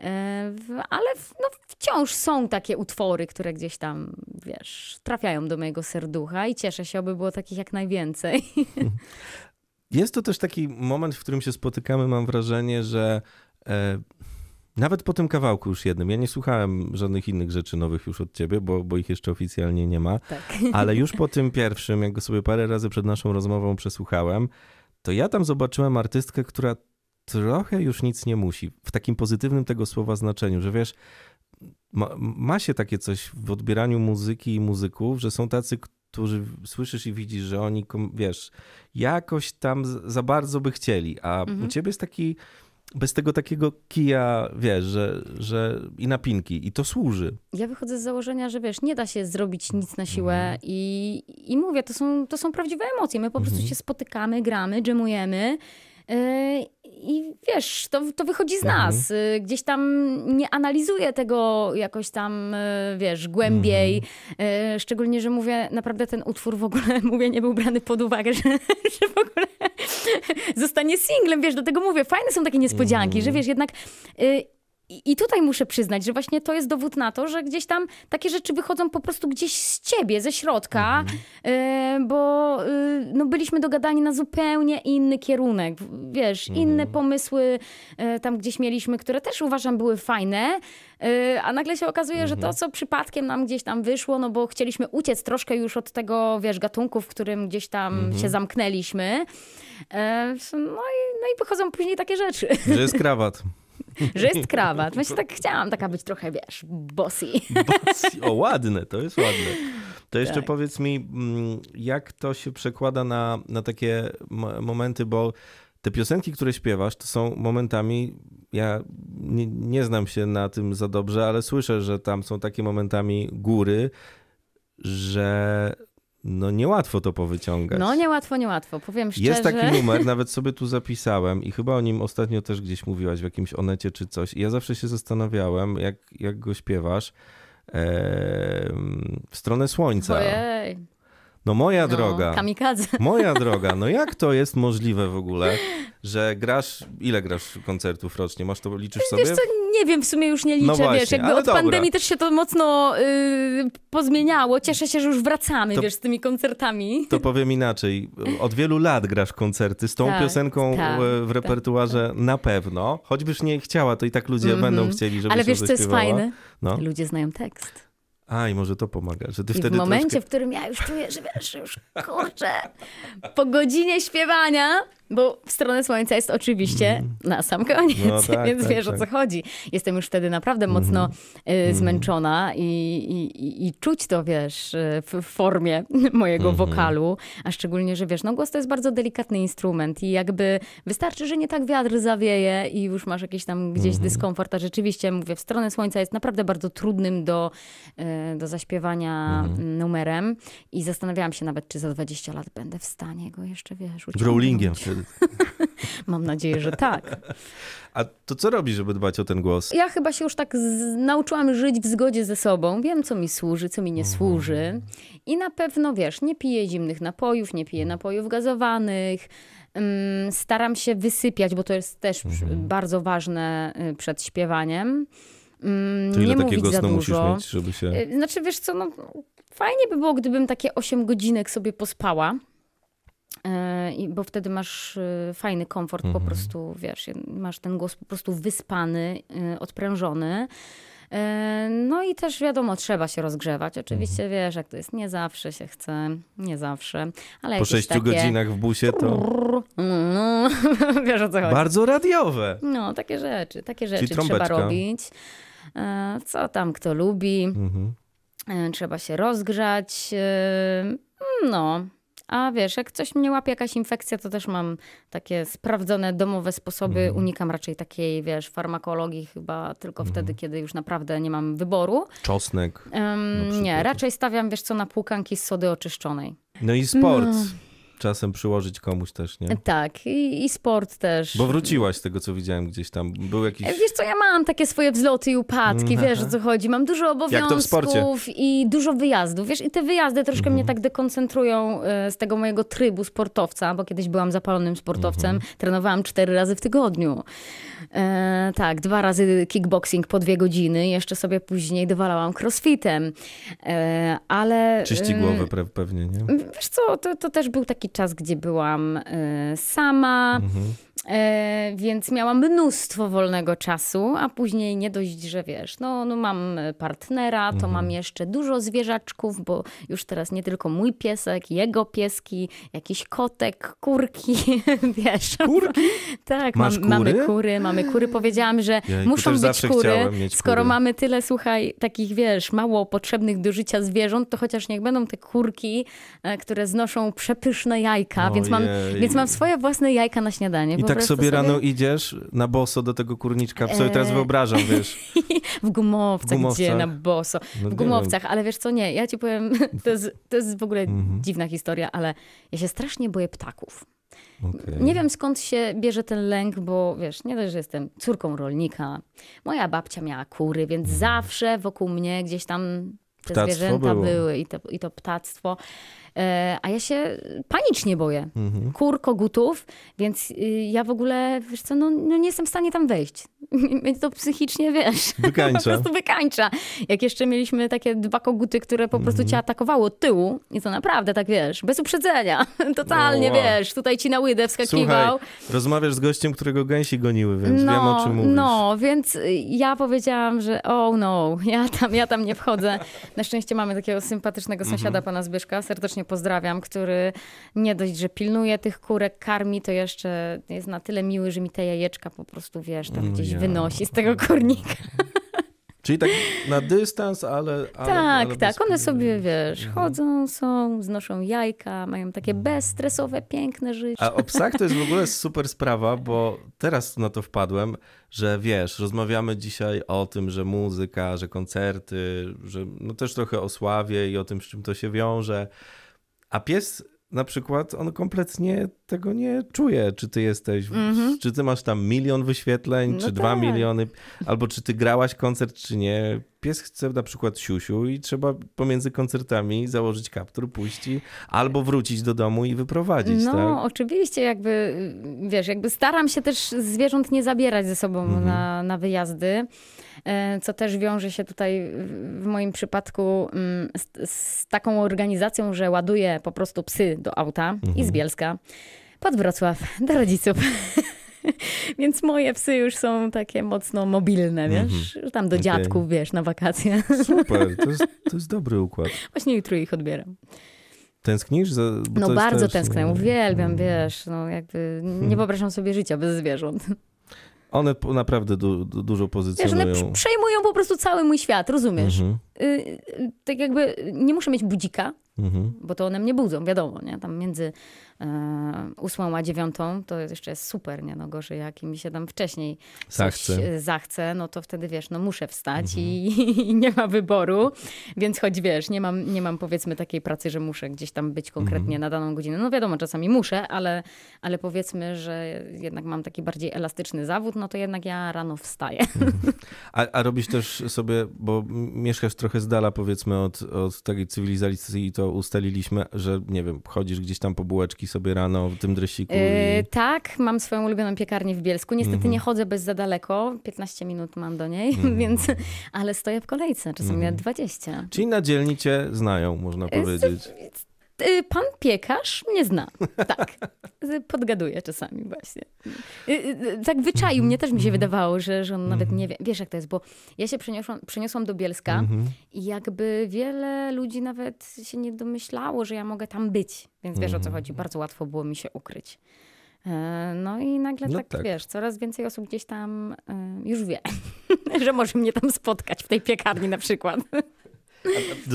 E, ale no, wciąż są takie utwory, które gdzieś tam, wiesz, trafiają do mojego serducha i cieszę się, aby było takich jak najwięcej. Jest to też taki moment, w którym się spotykamy, mam wrażenie, że e, nawet po tym kawałku już jednym, ja nie słuchałem żadnych innych rzeczy nowych już od ciebie, bo, bo ich jeszcze oficjalnie nie ma, tak. ale już po tym pierwszym, jak go sobie parę razy przed naszą rozmową przesłuchałem, to ja tam zobaczyłem artystkę, która trochę już nic nie musi. W takim pozytywnym tego słowa znaczeniu, że wiesz, ma, ma się takie coś w odbieraniu muzyki i muzyków, że są tacy, którzy słyszysz i widzisz, że oni, wiesz, jakoś tam za bardzo by chcieli, a mhm. u ciebie jest taki bez tego takiego kija, wiesz, że, że i napinki, i to służy. Ja wychodzę z założenia, że wiesz, nie da się zrobić nic na siłę mhm. i, i mówię, to są, to są prawdziwe emocje. My po prostu mhm. się spotykamy, gramy, dżemujemy Yy, I wiesz, to, to wychodzi z nas. Mhm. Yy, gdzieś tam nie analizuję tego jakoś tam, yy, wiesz, głębiej. Mhm. Szczególnie, że mówię, naprawdę ten utwór w ogóle, mówię, nie był brany pod uwagę, że, że w ogóle zostanie singlem. Wiesz, do tego mówię, fajne są takie niespodzianki, że mhm. wiesz, jednak i tutaj muszę przyznać, że właśnie to jest dowód na to, że gdzieś tam takie rzeczy wychodzą po prostu gdzieś z ciebie, ze środka, mhm. y, bo y, no, byliśmy dogadani na zupełnie inny kierunek. Wiesz, mhm. inne pomysły y, tam gdzieś mieliśmy, które też uważam były fajne, a nagle się okazuje, że to, mhm. co przypadkiem nam gdzieś tam wyszło, no bo chcieliśmy uciec troszkę już od tego, wiesz, gatunku, w którym gdzieś tam się mhm. zamknęliśmy. No i, no i wychodzą później takie rzeczy. Że jest krawat. że jest krawat. Właśnie tak chciałam taka być trochę, wiesz, bossy. bossy. O, ładne, to jest ładne. To jeszcze tak. powiedz mi, mm, jak to się przekłada na, na takie momenty, bo te piosenki, które śpiewasz, to są momentami, ja nie, nie znam się na tym za dobrze, ale słyszę, że tam są takie momentami góry, że no niełatwo to powyciągać. No niełatwo, niełatwo, powiem szczerze. Jest taki numer, nawet sobie tu zapisałem i chyba o nim ostatnio też gdzieś mówiłaś w jakimś onecie czy coś. I ja zawsze się zastanawiałem, jak, jak go śpiewasz w stronę słońca. Ojej. No moja no, droga. Kamikadze. Moja droga, no jak to jest możliwe w ogóle, że grasz, ile grasz koncertów rocznie? Masz to, liczysz sobie? Wiesz co, nie wiem, w sumie już nie liczę, no właśnie, wiesz, jakby od dobra. pandemii też się to mocno y, pozmieniało. Cieszę się, że już wracamy, to, wiesz, z tymi koncertami. To powiem inaczej. Od wielu lat grasz koncerty z tą tak, piosenką tak, w tak, repertuarze tak, na pewno. Choćbyś nie chciała, to i tak ludzie mm -hmm. będą chcieli, żeby Ale wiesz, co jest fajne? No. Ludzie znają tekst. A, i może to pomaga, że ty I wtedy w momencie, troszkę... w którym ja już czuję, że wiesz, już kurczę, po godzinie śpiewania bo w stronę słońca jest oczywiście mm. na sam koniec, no, tak, więc tak, wiesz tak. o co chodzi. Jestem już wtedy naprawdę mm mocno y, zmęczona i, i, i, czuć to, wiesz, y, w formie mojego -hmm. wokalu, a szczególnie, że wiesz, no głos to jest bardzo delikatny instrument i jakby wystarczy, że nie tak wiatr zawieje i już masz jakiś tam gdzieś -hmm. dyskomfort, a rzeczywiście, mówię, w stronę słońca jest naprawdę bardzo trudnym do, y, do zaśpiewania mhm. numerem i zastanawiałam się nawet, czy za 20 lat będę w stanie go jeszcze, wiesz, uciągnąć. Growlingiem wtedy. Mam nadzieję, że tak. A to co robisz, żeby dbać o ten głos? Ja chyba się już tak z... nauczyłam żyć w zgodzie ze sobą. Wiem, co mi służy, co mi nie służy. I na pewno, wiesz, nie piję zimnych napojów, nie piję napojów gazowanych. Ym, Staram się wysypiać, bo to jest też bardzo ważne y, przed śpiewaniem. Ym, To ile nie takiego mówić za snu musisz mieć, żeby się... Y, Znaczy, wiesz co, no, fajnie by było, gdybym takie 8 godzinek sobie pospała. E, i- Bo wtedy masz y, fajny komfort, po prostu, wiesz, masz ten głos po prostu wyspany, y, odprężony. E, No i też wiadomo, trzeba się rozgrzewać. Oczywiście wiesz, jak to jest, nie zawsze się chce, nie zawsze, ale Po sześciu takie... godzinach w busie to No, wiesz o co chodzi. bardzo radiowe. No, takie rzeczy, takie rzeczy trzeba robić. E, Co tam kto lubi. Mhm. E, Trzeba się rozgrzać. e, No. A wiesz, jak coś mnie łapie, jakaś infekcja, to też mam takie sprawdzone domowe sposoby. Mhm. Unikam raczej takiej, wiesz, farmakologii chyba tylko Mhm. wtedy, kiedy już naprawdę nie mam wyboru. Czosnek. Przykład. nie, raczej stawiam, wiesz co, na półkanki z sody oczyszczonej. No i sport. Czasem przyłożyć komuś też, nie? Tak, i, i sport też. Bo wróciłaś z tego, co widziałem gdzieś tam. Był jakiś... E, Wiesz co, ja mam takie swoje wzloty i upadki, wiesz o co chodzi. Mam dużo Mhm. Obowiązków i dużo wyjazdów. Wiesz, i te wyjazdy troszkę Mhm. mnie tak dekoncentrują e, z tego mojego trybu sportowca, bo kiedyś byłam zapalonym sportowcem. Mhm. Trenowałam cztery razy w tygodniu. E, tak, dwa razy kickboxing po dwie godziny. Jeszcze sobie później dowalałam crossfitem. E, ale... Czyści e, głowę pre- pewnie, nie? Wiesz co, to, to też był taki czas, gdzie byłam e, sama, e, więc miałam mnóstwo wolnego czasu, a później nie dość, że wiesz, no, no mam partnera, to mam jeszcze dużo zwierzaczków, bo już teraz nie tylko mój piesek, jego pieski, jakiś kotek, kurki, wiesz. Kurki? Tak, mam, mamy kury? kury, mamy kury. Powiedziałam, że Jejku, muszą być kury. Skoro kury. mamy tyle, słuchaj, takich, wiesz, mało potrzebnych do życia zwierząt, to chociaż niech będą te kurki, e, które znoszą przepyszne jajka, więc mam, więc mam swoje własne jajka na śniadanie. I tak sobie rano idziesz na boso do tego kurniczka. Sobie teraz Eee. wyobrażam, wiesz. W gumowcach, W gumowcach. gdzie? Na boso. No w gumowcach, ale wiesz co, nie, ja ci powiem, to jest, to jest w ogóle Mhm. dziwna historia, ale ja się strasznie boję ptaków. Okej. Nie wiem skąd się bierze ten lęk, bo wiesz, nie dość, że jestem córką rolnika. Moja babcia miała kury, więc zawsze wokół mnie gdzieś tam te Ptactwo zwierzęta było. były i to, i to ptactwo. E, a ja się panicznie boję Mhm. kur, kogutów, więc y, ja w ogóle, wiesz co, no, no nie jestem w stanie tam wejść. Mnie to psychicznie, wiesz, po Wykańcza. prostu wykańcza. Jak jeszcze mieliśmy takie dwa koguty, które po Mhm. prostu cię atakowały od tyłu i to naprawdę tak, wiesz, bez uprzedzenia. Totalnie, No, wow. wiesz, tutaj ci na łydę Słuchaj, wskakiwał. rozmawiasz z gościem, którego gęsi goniły, więc wiem o czym mówisz. No, więc y, ja powiedziałam, że oh no, ja tam, ja tam nie wchodzę. Na szczęście mamy takiego sympatycznego Mhm. sąsiada, pana Zbyszka, serdecznie pozdrawiam, który nie dość, że pilnuje tych kurek, karmi, to jeszcze jest na tyle miły, że mi te jajeczka po prostu, wiesz, tam gdzieś ja. wynosi z tego kurnika. Czyli tak na dystans, ale. ale tak, ale tak, one sobie, wiesz, Mhm. chodzą, są, znoszą jajka, mają takie bezstresowe, piękne życie. A o psach to jest w ogóle super sprawa, bo teraz na to wpadłem, że wiesz, rozmawiamy dzisiaj o tym, że muzyka, że koncerty, że no też trochę o sławie i o tym, z czym to się wiąże. A pies na przykład, on kompletnie tego nie czuje, czy ty jesteś, w- czy ty masz tam milion wyświetleń, Mhm. No czy dwa tak. miliony, albo czy ty grałaś koncert, czy nie. Pies chce na przykład siusiu i trzeba pomiędzy koncertami założyć kaptur, pójść i albo wrócić do domu i wyprowadzić, No, tak? oczywiście, jakby, wiesz, jakby staram się też zwierząt nie zabierać ze sobą Mhm. na, na wyjazdy, e, co też wiąże się tutaj w moim przypadku mm, z, z taką organizacją, że ładuję po prostu psy do auta Mhm. i z Bielska pod Wrocław do rodziców. Więc moje psy już są takie mocno mobilne, wiesz? Tam do Okej. dziadków, wiesz, na wakacje. Super, to jest, to jest dobry układ. Właśnie jutro ich odbieram. Tęsknisz? Za, No bardzo też, tęsknię, no, uwielbiam, wiesz, no jakby Hmm. nie wyobrażam sobie życia bez zwierząt. One naprawdę du, du, dużo Wiesz, pozycjonują. one pr- przejmują po prostu cały mój świat, rozumiesz? Mhm. Y, y, tak jakby nie muszę mieć budzika, Mhm. Bo to one mnie budzą, wiadomo, nie? Tam między e, ósmą a dziewiątą to jeszcze jest super, nie? No gorzej, jak mi się tam wcześniej zachce. zachce, no to wtedy, wiesz, no muszę wstać mhm. i, i, nie ma wyboru. Więc choć, wiesz, nie mam, nie mam powiedzmy takiej pracy, że muszę gdzieś tam być konkretnie mhm. na daną godzinę. No wiadomo, czasami muszę, ale, ale powiedzmy, że jednak mam taki bardziej elastyczny zawód, no to jednak ja rano wstaję. Mhm. A, a robisz też sobie, bo mieszkasz trochę z dala powiedzmy od, od takiej cywilizacji, to ustaliliśmy, że nie wiem, chodzisz gdzieś tam po bułeczki sobie rano w tym dresiku. Yy, i... tak, mam swoją ulubioną piekarnię w Bielsku. Niestety mm -hmm. nie chodzę bez za daleko, 15 minut mam do niej, mm -hmm. więc, ale stoję w kolejce, czasami mm -hmm. 20. Czyli na dzielni cię znają, można powiedzieć. Y, pan piekarz mnie zna. Tak. Podgaduje czasami właśnie. Y, y, tak wyczaił mnie, też mi się mhm. wydawało, że, że on nawet mhm. nie wie. Wiesz jak to jest, bo ja się przeniosłam, przeniosłam do Bielska mhm. i jakby wiele ludzi nawet się nie domyślało, że ja mogę tam być. Więc wiesz o co chodzi. Bardzo łatwo było mi się ukryć. E, no i nagle no tak, tak, wiesz, coraz więcej osób gdzieś tam już wie, że może mnie tam spotkać w tej piekarni na przykład.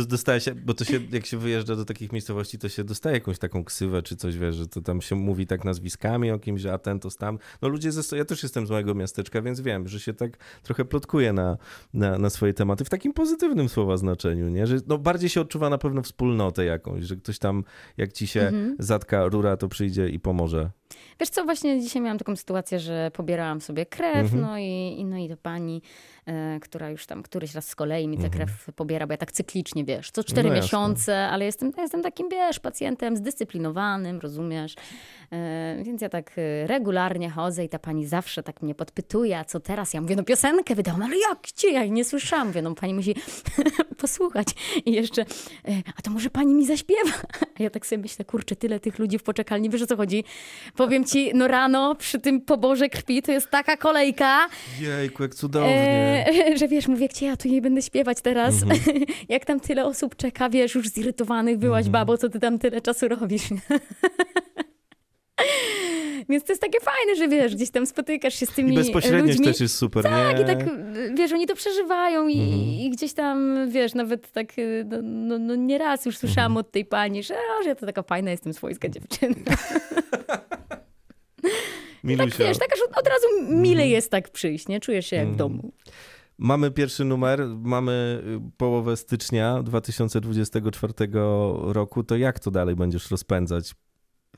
Dostaje się, bo to się, jak się wyjeżdża do takich miejscowości, to się dostaje jakąś taką ksywę czy coś, wiesz, że to tam się mówi tak nazwiskami o kimś, że a ten to tam. No ludzie ze, ja też jestem z małego miasteczka, więc wiem, że się tak trochę plotkuje na, na, na swoje tematy w takim pozytywnym słowa znaczeniu, nie? Że no bardziej się odczuwa na pewno wspólnotę jakąś, że ktoś tam, jak ci się mhm. zatka rura, to przyjdzie i pomoże. Wiesz co, właśnie dzisiaj miałam taką sytuację, że pobierałam sobie krew, mhm. no, i, no i to pani, która już tam któryś raz z kolei mi tę mhm. krew pobiera, bo ja tak cyklicznie, wiesz, co cztery no miesiące, ale jestem, jestem takim, wiesz, pacjentem zdyscyplinowanym, rozumiesz? E, więc ja tak e, regularnie chodzę i ta pani zawsze tak mnie podpytuje, a co teraz? Ja mówię, no piosenkę wydałam, ale jak, gdzie? Ja nie słyszałam. Mówię, no pani musi posłuchać. I jeszcze, e, a to może pani mi zaśpiewa? A ja tak sobie myślę, kurczę, tyle tych ludzi w poczekalni, wiesz o co chodzi? Powiem ci, no rano przy tym poborze krwi to jest taka kolejka. Jejku, jak cudownie. E, że wiesz, mówię, gdzie ja tu jej będę śpiewać teraz? Mhm. jak tam tyle osób czeka, wiesz, już zirytowanych, byłaś mhm. babo, co ty tam tyle czasu robisz? Więc to jest takie fajne, że wiesz, gdzieś tam spotykasz się z tymi I bezpośredniość ludźmi. też jest super, tak, nie? i tak, wiesz, oni to przeżywają i, mhm. i gdzieś tam, wiesz, nawet tak, no, no, no nieraz już słyszałam mhm. od tej pani, że, o, że ja to taka fajna jestem swojska dziewczyna. Milusia. Tak, wiesz, tak aż od, od razu mile mhm. jest tak przyjść, nie? Czujesz się jak w mhm. domu. Mamy pierwszy numer, mamy połowę stycznia 2024 roku. To jak to dalej będziesz rozpędzać?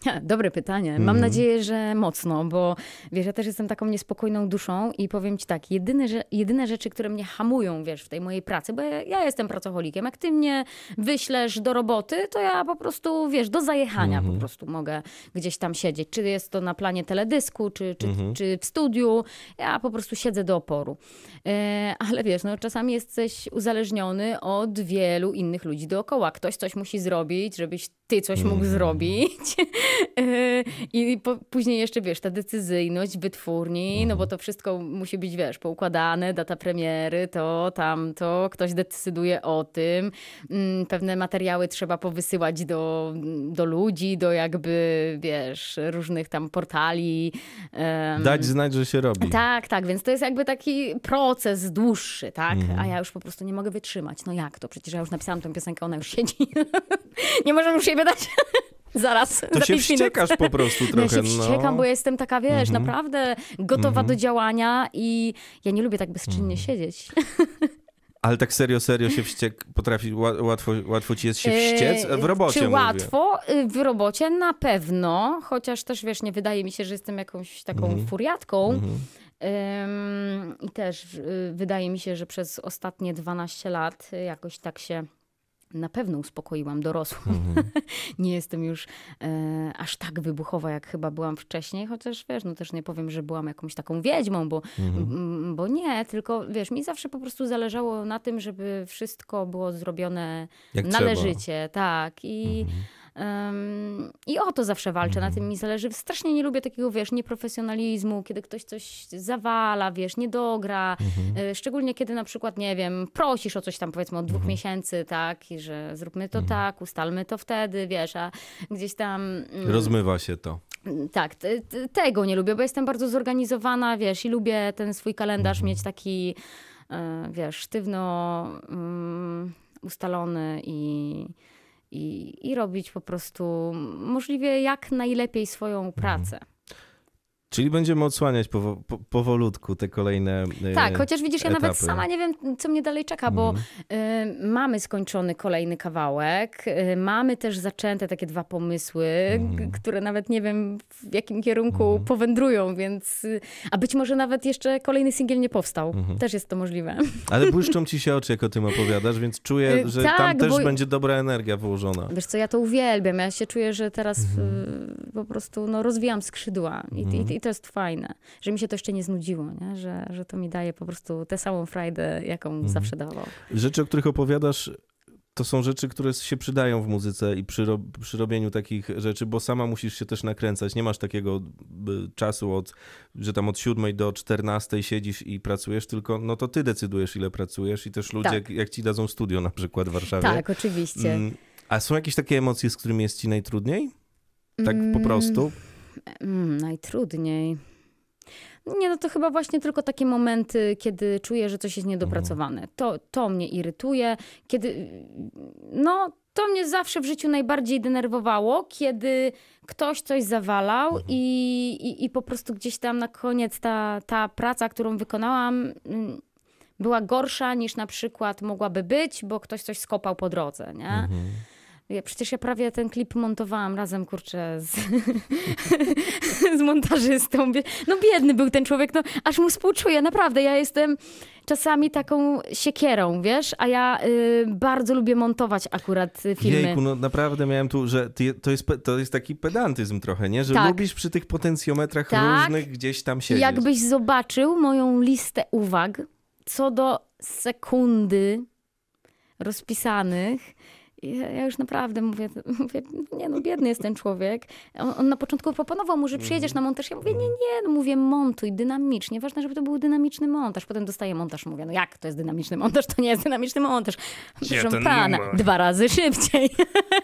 Dobre pytanie. Mam mm. nadzieję, że mocno, bo wiesz, ja też jestem taką niespokojną duszą i powiem ci tak, jedyne, że, jedyne rzeczy, które mnie hamują, wiesz, w tej mojej pracy, bo ja, ja jestem pracocholikiem, jak ty mnie wyślesz do roboty, to ja po prostu, wiesz, do zajechania mm po mhm. prostu mogę gdzieś tam siedzieć. Czy jest to na planie teledysku, czy, czy, mm czy w studiu, ja po prostu siedzę do oporu. E, ale wiesz, no czasami jesteś uzależniony od wielu innych ludzi dookoła. Ktoś coś musi zrobić, żebyś ty coś mógł mm. zrobić. E, I po, później jeszcze, wiesz, ta decyzyjność wytwórni, no bo to wszystko musi być, wiesz, poukładane, data premiery, to, tamto, ktoś decyduje o tym. Mm, pewne materiały trzeba powysyłać do, do ludzi, do jakby, wiesz, różnych tam portali. Dać znać, że się robi. Tak, tak, więc to jest jakby taki proces dłuższy, tak? Mm. A ja już po prostu nie mogę wytrzymać. No jak to? Przecież ja już napisałam tę piosenkę, ona już siedzi. nie możemy już jej wydać. Zaraz. To się wściekasz po prostu trochę. Ja się no. wściekam, no. bo jestem taka, wiesz, mm -hmm. naprawdę gotowa mm -hmm. do działania i ja nie lubię tak bezczynnie mm. siedzieć. Ale tak serio, serio się wściek, potrafi, łatwo, łatwo ci jest się wściec? W robocie Czy mówię. łatwo? Y, w robocie na pewno, chociaż też, wiesz, nie wydaje mi się, że jestem jakąś taką mm furiatką. Mm -hmm. I też y, wydaje mi się, że przez ostatnie 12 lat jakoś tak się na pewno uspokoiłam dorosłą. Mm-hmm. nie jestem już e, aż tak wybuchowa, jak chyba byłam wcześniej, chociaż wiesz, no też nie powiem, że byłam jakąś taką wiedźmą, bo, mm-hmm. bo nie, tylko wiesz, mi zawsze po prostu zależało na tym, żeby wszystko było zrobione jak należycie, trzeba. tak. I mm-hmm Um, I o to zawsze walczę, na tym mi zależy. Strasznie nie lubię takiego, wiesz, nieprofesjonalizmu, kiedy ktoś coś zawala, wiesz, nie dogra. Mhm. E, szczególnie kiedy na przykład, nie wiem, prosisz o coś tam powiedzmy od dwóch mhm. miesięcy, tak, i że zróbmy to mhm. tak, ustalmy to wtedy, wiesz, a gdzieś tam... Mm, Rozmywa się to. Tak, tego nie lubię, bo jestem bardzo zorganizowana, wiesz, i lubię ten swój kalendarz mhm. mieć taki, e, wiesz, sztywno um, ustalony i i, i robić po prostu możliwie jak najlepiej swoją pracę. Czyli będziemy odsłaniać powo, po, powolutku te kolejne. e, Tak, chociaż widzisz, ja nawet etapy. sama nie wiem, co mnie dalej czeka, bo Mhm. y, mamy skończony kolejny kawałek, y, mamy też zaczęte takie dwa pomysły, Mhm. g- które nawet nie wiem w jakim kierunku powędrują, więc. y, A być może nawet jeszcze kolejny singiel nie powstał. Mhm. Też jest to możliwe. Ale błyszczą ci się oczy, jak o tym opowiadasz, więc czuję, Y, że tam tak, też bo- będzie dobra energia włożona. Wiesz co, ja to uwielbiam. Ja się czuję, że teraz Mhm. y, po prostu no, rozwijam skrzydła I, i, i to jest fajne, że mi się to jeszcze nie znudziło, nie? Że, że to mi daje po prostu tę samą frajdę, jaką Mhm. zawsze dawało. Rzeczy, o których opowiadasz, to są rzeczy, które się przydają w muzyce i przy, ro- przy robieniu takich rzeczy, bo sama musisz się też nakręcać. Nie masz takiego czasu, od, że tam od 7 do 14 siedzisz i pracujesz, tylko no to ty decydujesz, ile pracujesz i też ludzie, Tak. jak ci dadzą studio na przykład w Warszawie. Tak, oczywiście. Mm, A są jakieś takie emocje, z którymi jest ci najtrudniej? Tak po Mm, prostu? Mm, najtrudniej. Nie, no to chyba właśnie tylko takie momenty, kiedy czuję, że coś jest niedopracowane. To, to mnie irytuje, kiedy. No, to mnie zawsze w życiu najbardziej denerwowało, kiedy ktoś coś zawalał i, i, i po prostu gdzieś tam na koniec ta, ta praca, którą wykonałam, mm, była gorsza niż na przykład mogłaby być, bo ktoś coś skopał po drodze, nie? Ja, przecież ja prawie ten klip montowałam razem, kurczę, z, z montażystą. No biedny był ten człowiek, no aż mu współczuję, naprawdę. Ja jestem czasami taką siekierą, wiesz, a ja y, bardzo lubię montować akurat y, filmy. Jejku, no naprawdę miałem tu, że ty, to, jest, to jest taki pedantyzm trochę, nie? Że Tak. lubisz przy tych potencjometrach Tak. różnych gdzieś tam siedzieć. Jakbyś zobaczył moją listę uwag co do sekundy rozpisanych, ja, już naprawdę mówię, mówię, nie no, biedny jest ten człowiek. On, on na początku proponował mu, że przyjedziesz na montaż. Ja mówię, nie, nie, no mówię, montuj dynamicznie. Ważne, żeby to był dynamiczny montaż. Potem dostaję montaż, mówię, no jak to jest dynamiczny montaż? To nie jest dynamiczny montaż. Proszę pana, numer? dwa razy szybciej.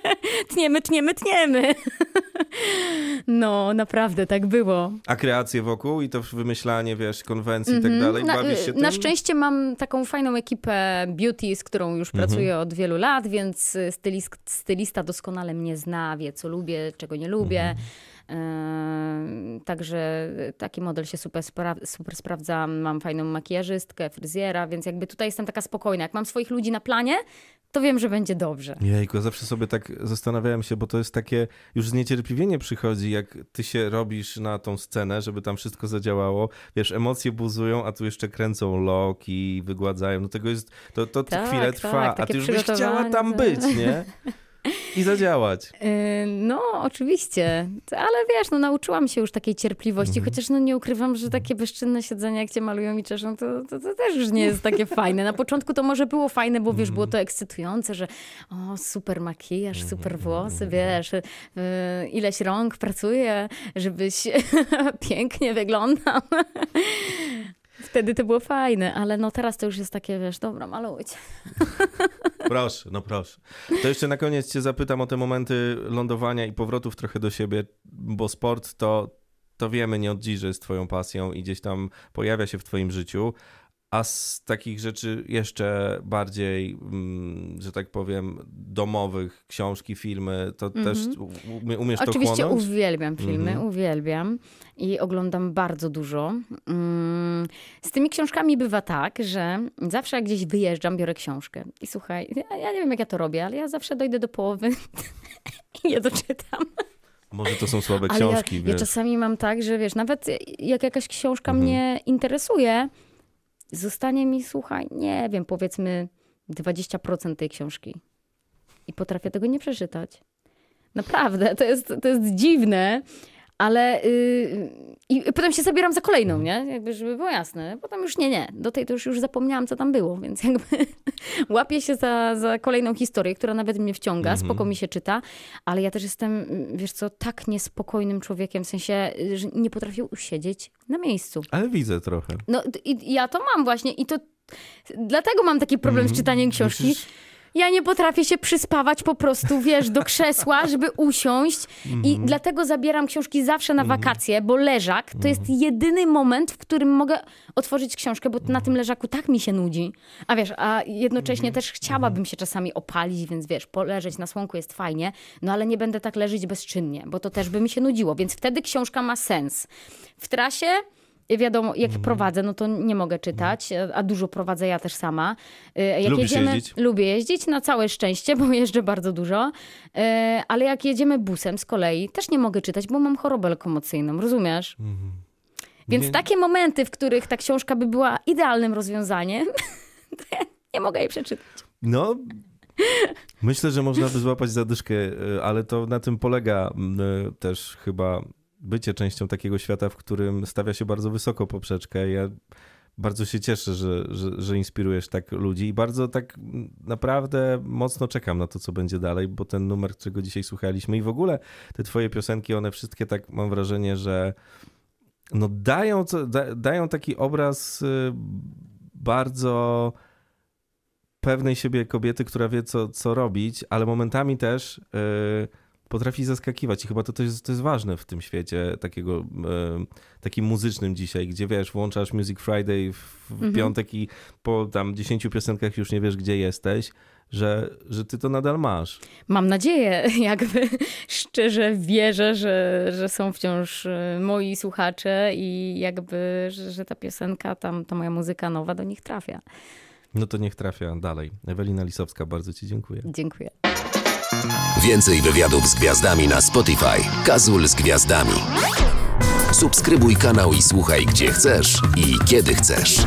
tniemy, tniemy, tniemy. no, naprawdę, tak było. A kreacje wokół i to wymyślanie, wiesz, konwencji i tak dalej, Na, bawisz się tym? na szczęście mam taką fajną ekipę beauty, z którą już Mhm. pracuję od wielu lat, więc stylis, stylista doskonale mnie zna, wie co lubię, czego nie lubię. Mhm. Także taki model się super, spra- super sprawdza. Mam fajną makijażystkę, fryzjera, więc jakby tutaj jestem taka spokojna. Jak mam swoich ludzi na planie, to wiem, że będzie dobrze. Jejku, zawsze sobie tak zastanawiałem się, bo to jest takie, już zniecierpliwienie przychodzi, jak ty się robisz na tą scenę, żeby tam wszystko zadziałało. Wiesz, emocje buzują, a tu jeszcze kręcą loki, wygładzają. No tego jest, to, to Tak, chwilę tak, trwa, a ty już byś chciała tam tak. być, nie? I zadziałać. Yy, No, oczywiście, ale wiesz, no nauczyłam się już takiej cierpliwości, Mhm. chociaż no nie ukrywam, że takie bezczynne siedzenie, jak cię malują i czeszą, to, to, to też już nie jest takie fajne. Na początku to może było fajne, bo wiesz, było to ekscytujące, że o, super makijaż, super włosy, wiesz, yy, ileś rąk pracuje, żebyś pięknie wyglądał. Wtedy to było fajne, ale no teraz to już jest takie, wiesz, dobra, malujcie. Proszę, no proszę. To jeszcze na koniec cię zapytam o te momenty lądowania i powrotów trochę do siebie, bo sport to, to wiemy nie od dziś, że jest twoją pasją i gdzieś tam pojawia się w twoim życiu. A z takich rzeczy jeszcze bardziej, mm, że tak powiem, domowych, książki, filmy, to też umie- umiesz to Oczywiście uwielbiam filmy, Mhm. uwielbiam i oglądam bardzo dużo. Z tymi książkami bywa tak, że zawsze jak gdzieś wyjeżdżam, biorę książkę. I słuchaj, ja, ja nie wiem jak ja to robię, ale ja zawsze dojdę do połowy i je doczytam. Może to są słabe Ale ja, książki, ja wiesz. czasami mam tak, że wiesz, nawet jak jakaś książka Mhm. mnie interesuje, zostanie mi, słuchaj, nie wiem, powiedzmy 20% tej książki. I potrafię tego nie przeczytać. Naprawdę, to jest, to jest dziwne, ale yy, i potem się zabieram za kolejną, nie? Jakby, żeby było jasne. Potem już nie, nie. Do tej to już, już zapomniałam, co tam było, więc jakby łapię się za, za kolejną historię, która nawet mnie wciąga, spoko mi się czyta, ale ja też jestem, wiesz co, tak niespokojnym człowiekiem, w sensie, że nie potrafię usiedzieć na miejscu. Ale widzę trochę. No i ja to mam właśnie i to dlatego mam taki problem z czytaniem książki, ja nie potrafię się przyspawać po prostu, wiesz, do krzesła, żeby usiąść i Mhm. dlatego zabieram książki zawsze na wakacje, bo leżak to jest Mhm. jedyny moment, w którym mogę otworzyć książkę, bo na Mhm. tym leżaku tak mi się nudzi. A wiesz, a jednocześnie też chciałabym się czasami opalić, więc wiesz, poleżeć na słonku jest fajnie, no ale nie będę tak leżeć bezczynnie, bo to też by mi się nudziło, więc wtedy książka ma sens. W trasie Wiadomo, jak Mhm. prowadzę, no to nie mogę czytać, a dużo prowadzę ja też sama. Y, Jak Lubisz jedziemy, jeździć? Lubię jeździć, na całe szczęście, bo jeżdżę bardzo dużo. Y, Ale jak jedziemy busem z kolei, też nie mogę czytać, bo mam chorobę lokomocyjną, rozumiesz? Więc Nie- takie momenty, w których ta książka by była idealnym rozwiązaniem, nie mogę jej przeczytać. No, myślę, że można by złapać zadyszkę, y, ale to na tym polega y, też chyba bycie częścią takiego świata, w którym stawia się bardzo wysoko poprzeczkę. Ja bardzo się cieszę, że, że, że inspirujesz tak ludzi i bardzo tak naprawdę mocno czekam na to, co będzie dalej, bo ten numer, którego dzisiaj słuchaliśmy i w ogóle te twoje piosenki, one wszystkie tak mam wrażenie, że no dają, da, dają taki obraz y, bardzo pewnej siebie kobiety, która wie, co, co robić, ale momentami też y, potrafi zaskakiwać. I chyba to, to, jest, to jest ważne w tym świecie takiego, y, takim muzycznym dzisiaj, gdzie wiesz, włączasz Music Friday w, w piątek i po tam 10 piosenkach już nie wiesz, gdzie jesteś, że, że ty to nadal masz. Mam nadzieję, jakby szczerze wierzę, że, że są wciąż y, moi słuchacze i jakby, że, że ta piosenka, tam, ta moja muzyka nowa do nich trafia. No to niech trafia dalej. Ewelina Lisowska, bardzo ci dziękuję. Dziękuję. Więcej wywiadów z gwiazdami na Spotify. Kazul z gwiazdami. Subskrybuj kanał i słuchaj gdzie chcesz i kiedy chcesz.